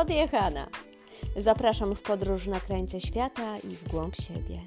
odjechana. Zapraszam w podróż na krańce świata i w głąb siebie.